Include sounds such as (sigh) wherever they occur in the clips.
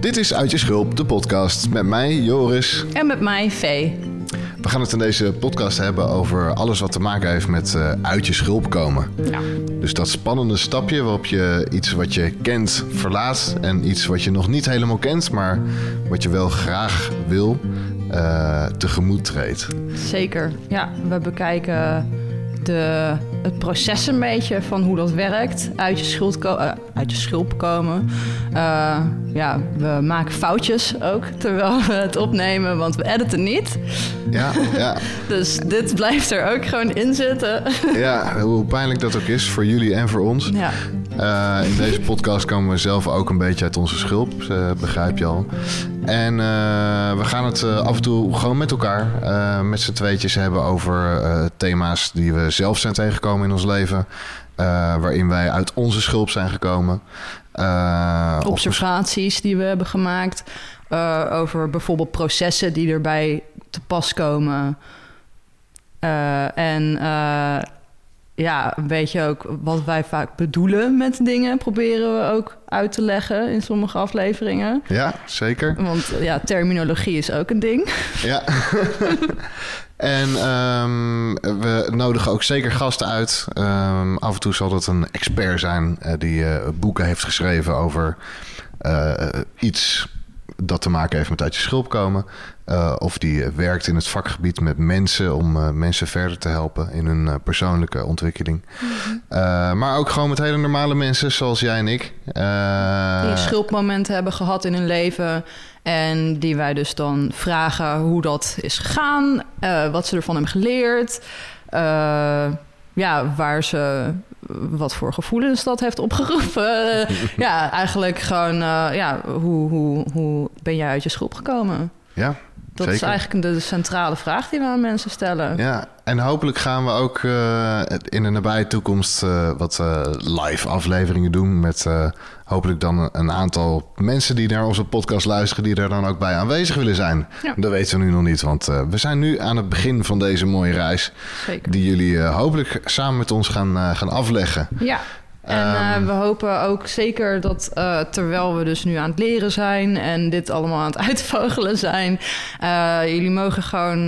is Uit je Schulp, de podcast. Met mij, Joris. En met mij, Vee. We gaan het in deze podcast hebben over alles wat te maken heeft met uh, uit je schulp komen. Ja. Dus dat spannende stapje waarop je iets wat je kent verlaat en iets wat je nog niet helemaal kent, maar wat je wel graag wil, uh, tegemoet treedt. Zeker. Ja, we bekijken de, het proces een beetje van hoe dat werkt. Uit je, schuld uh, uit je schulp komen. Uh, ja, we maken foutjes ook (laughs) terwijl we het opnemen, want we editen niet. Ja, ja. (laughs) dus dit blijft er ook gewoon in zitten. (laughs) ja, hoe pijnlijk dat ook is voor jullie en voor ons. Ja. Uh, in deze podcast komen we zelf ook een beetje uit onze schulp, begrijp je al. En uh, we gaan het af en toe gewoon met elkaar, met z'n tweetjes hebben over thema's die we zelf zijn tegengekomen in ons leven. waarin wij uit onze schulp zijn gekomen. Observaties die we hebben gemaakt. over bijvoorbeeld processen die erbij te pas komen. en ja, een beetje ook wat wij vaak bedoelen met dingen, proberen we ook uit te leggen in sommige afleveringen. Ja, zeker. Want ja, terminologie is ook een ding. Ja. (laughs) en um, we nodigen ook zeker gasten uit. Um, af en toe zal dat een expert zijn uh, die uh, boeken heeft geschreven over uh, iets dat te maken heeft met uit je schulp komen. Uh, of die werkt in het vakgebied met mensen om uh, mensen verder te helpen in hun uh, persoonlijke ontwikkeling. Mm -hmm. maar ook gewoon met hele normale mensen zoals jij en ik. die schulpmomenten hebben gehad in hun leven. En die wij dus dan vragen hoe dat is gegaan. wat ze ervan hebben geleerd. ja, waar ze wat voor gevoelens dat heeft opgeroepen. (laughs) ja, eigenlijk gewoon, ja, hoe, hoe, hoe ben jij uit je schulp gekomen? Ja, dat Zeker. is eigenlijk de centrale vraag die we aan mensen stellen. Ja, en hopelijk gaan we ook uh, in de nabije toekomst uh, wat uh, live afleveringen doen. Met hopelijk dan een aantal mensen die naar onze podcast luisteren, die er dan ook bij aanwezig willen zijn. Ja. Dat weten we nu nog niet, want we zijn nu aan het begin van deze mooie reis. Zeker. Die jullie hopelijk samen met ons gaan, gaan afleggen. Ja. En uh, we hopen ook zeker dat uh, terwijl we dus nu aan het leren zijn en dit allemaal aan het (laughs) uitvogelen zijn, uh, jullie mogen gewoon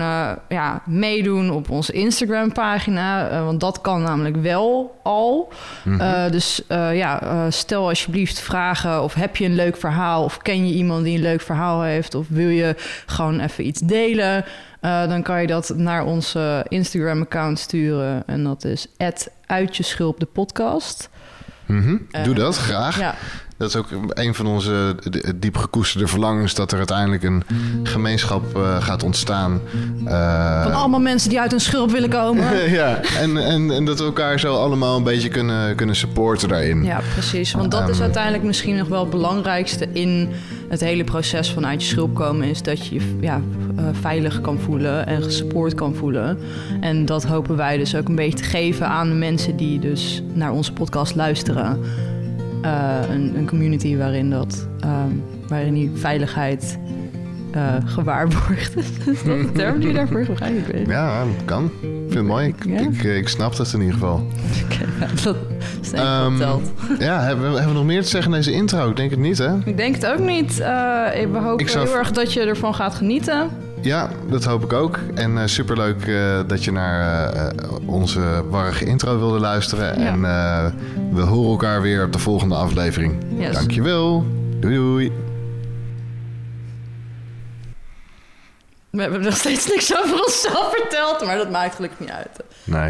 ja, meedoen op onze Instagram-pagina. want dat kan namelijk wel al. Mm -hmm. dus ja, stel alsjeblieft vragen of heb je een leuk verhaal of ken je iemand die een leuk verhaal heeft of wil je gewoon even iets delen. Dan kan je dat naar onze Instagram-account sturen. En dat is uitjeschulp de podcast. Mm -hmm. Doe dat, graag. Ja. Dat is ook een van onze diep gekoesterde verlangens... dat er uiteindelijk een gemeenschap uh, gaat ontstaan. Uh, van allemaal mensen die uit een schulp willen komen. (laughs) ja, en, en, en dat we elkaar zo allemaal een beetje kunnen, kunnen supporten daarin. Ja, precies. Want dat is uiteindelijk misschien nog wel het belangrijkste... in het hele proces van uit je schulp komen... is dat je je ja, uh, veilig kan voelen en gesupport kan voelen. En dat hopen wij dus ook een beetje te geven aan de mensen... die dus naar onze podcast luisteren... Uh, een, een, community waarin dat, um, waarin die veiligheid uh, gewaarborgd (laughs) is. is dat de term die daarvoor gebruikt? Ja, dat kan. Ik vind het mooi. Ik, ja? ik, ik, snap dat in ieder geval. Okay, (laughs) ja, dat is um, verteld. Ja, hebben we, hebben we nog meer te zeggen in deze intro? Ik denk het niet, hè? Ik denk het ook niet. Uh, we hopen zou... heel erg dat je ervan gaat genieten. Ja, dat hoop ik ook. En uh, superleuk uh, dat je naar uh, onze warrige intro wilde luisteren. Ja. En we horen elkaar weer op de volgende aflevering. Yes. Dankjewel. Doei doei. We hebben nog steeds niks over onszelf verteld, maar dat maakt gelukkig niet uit. Nee.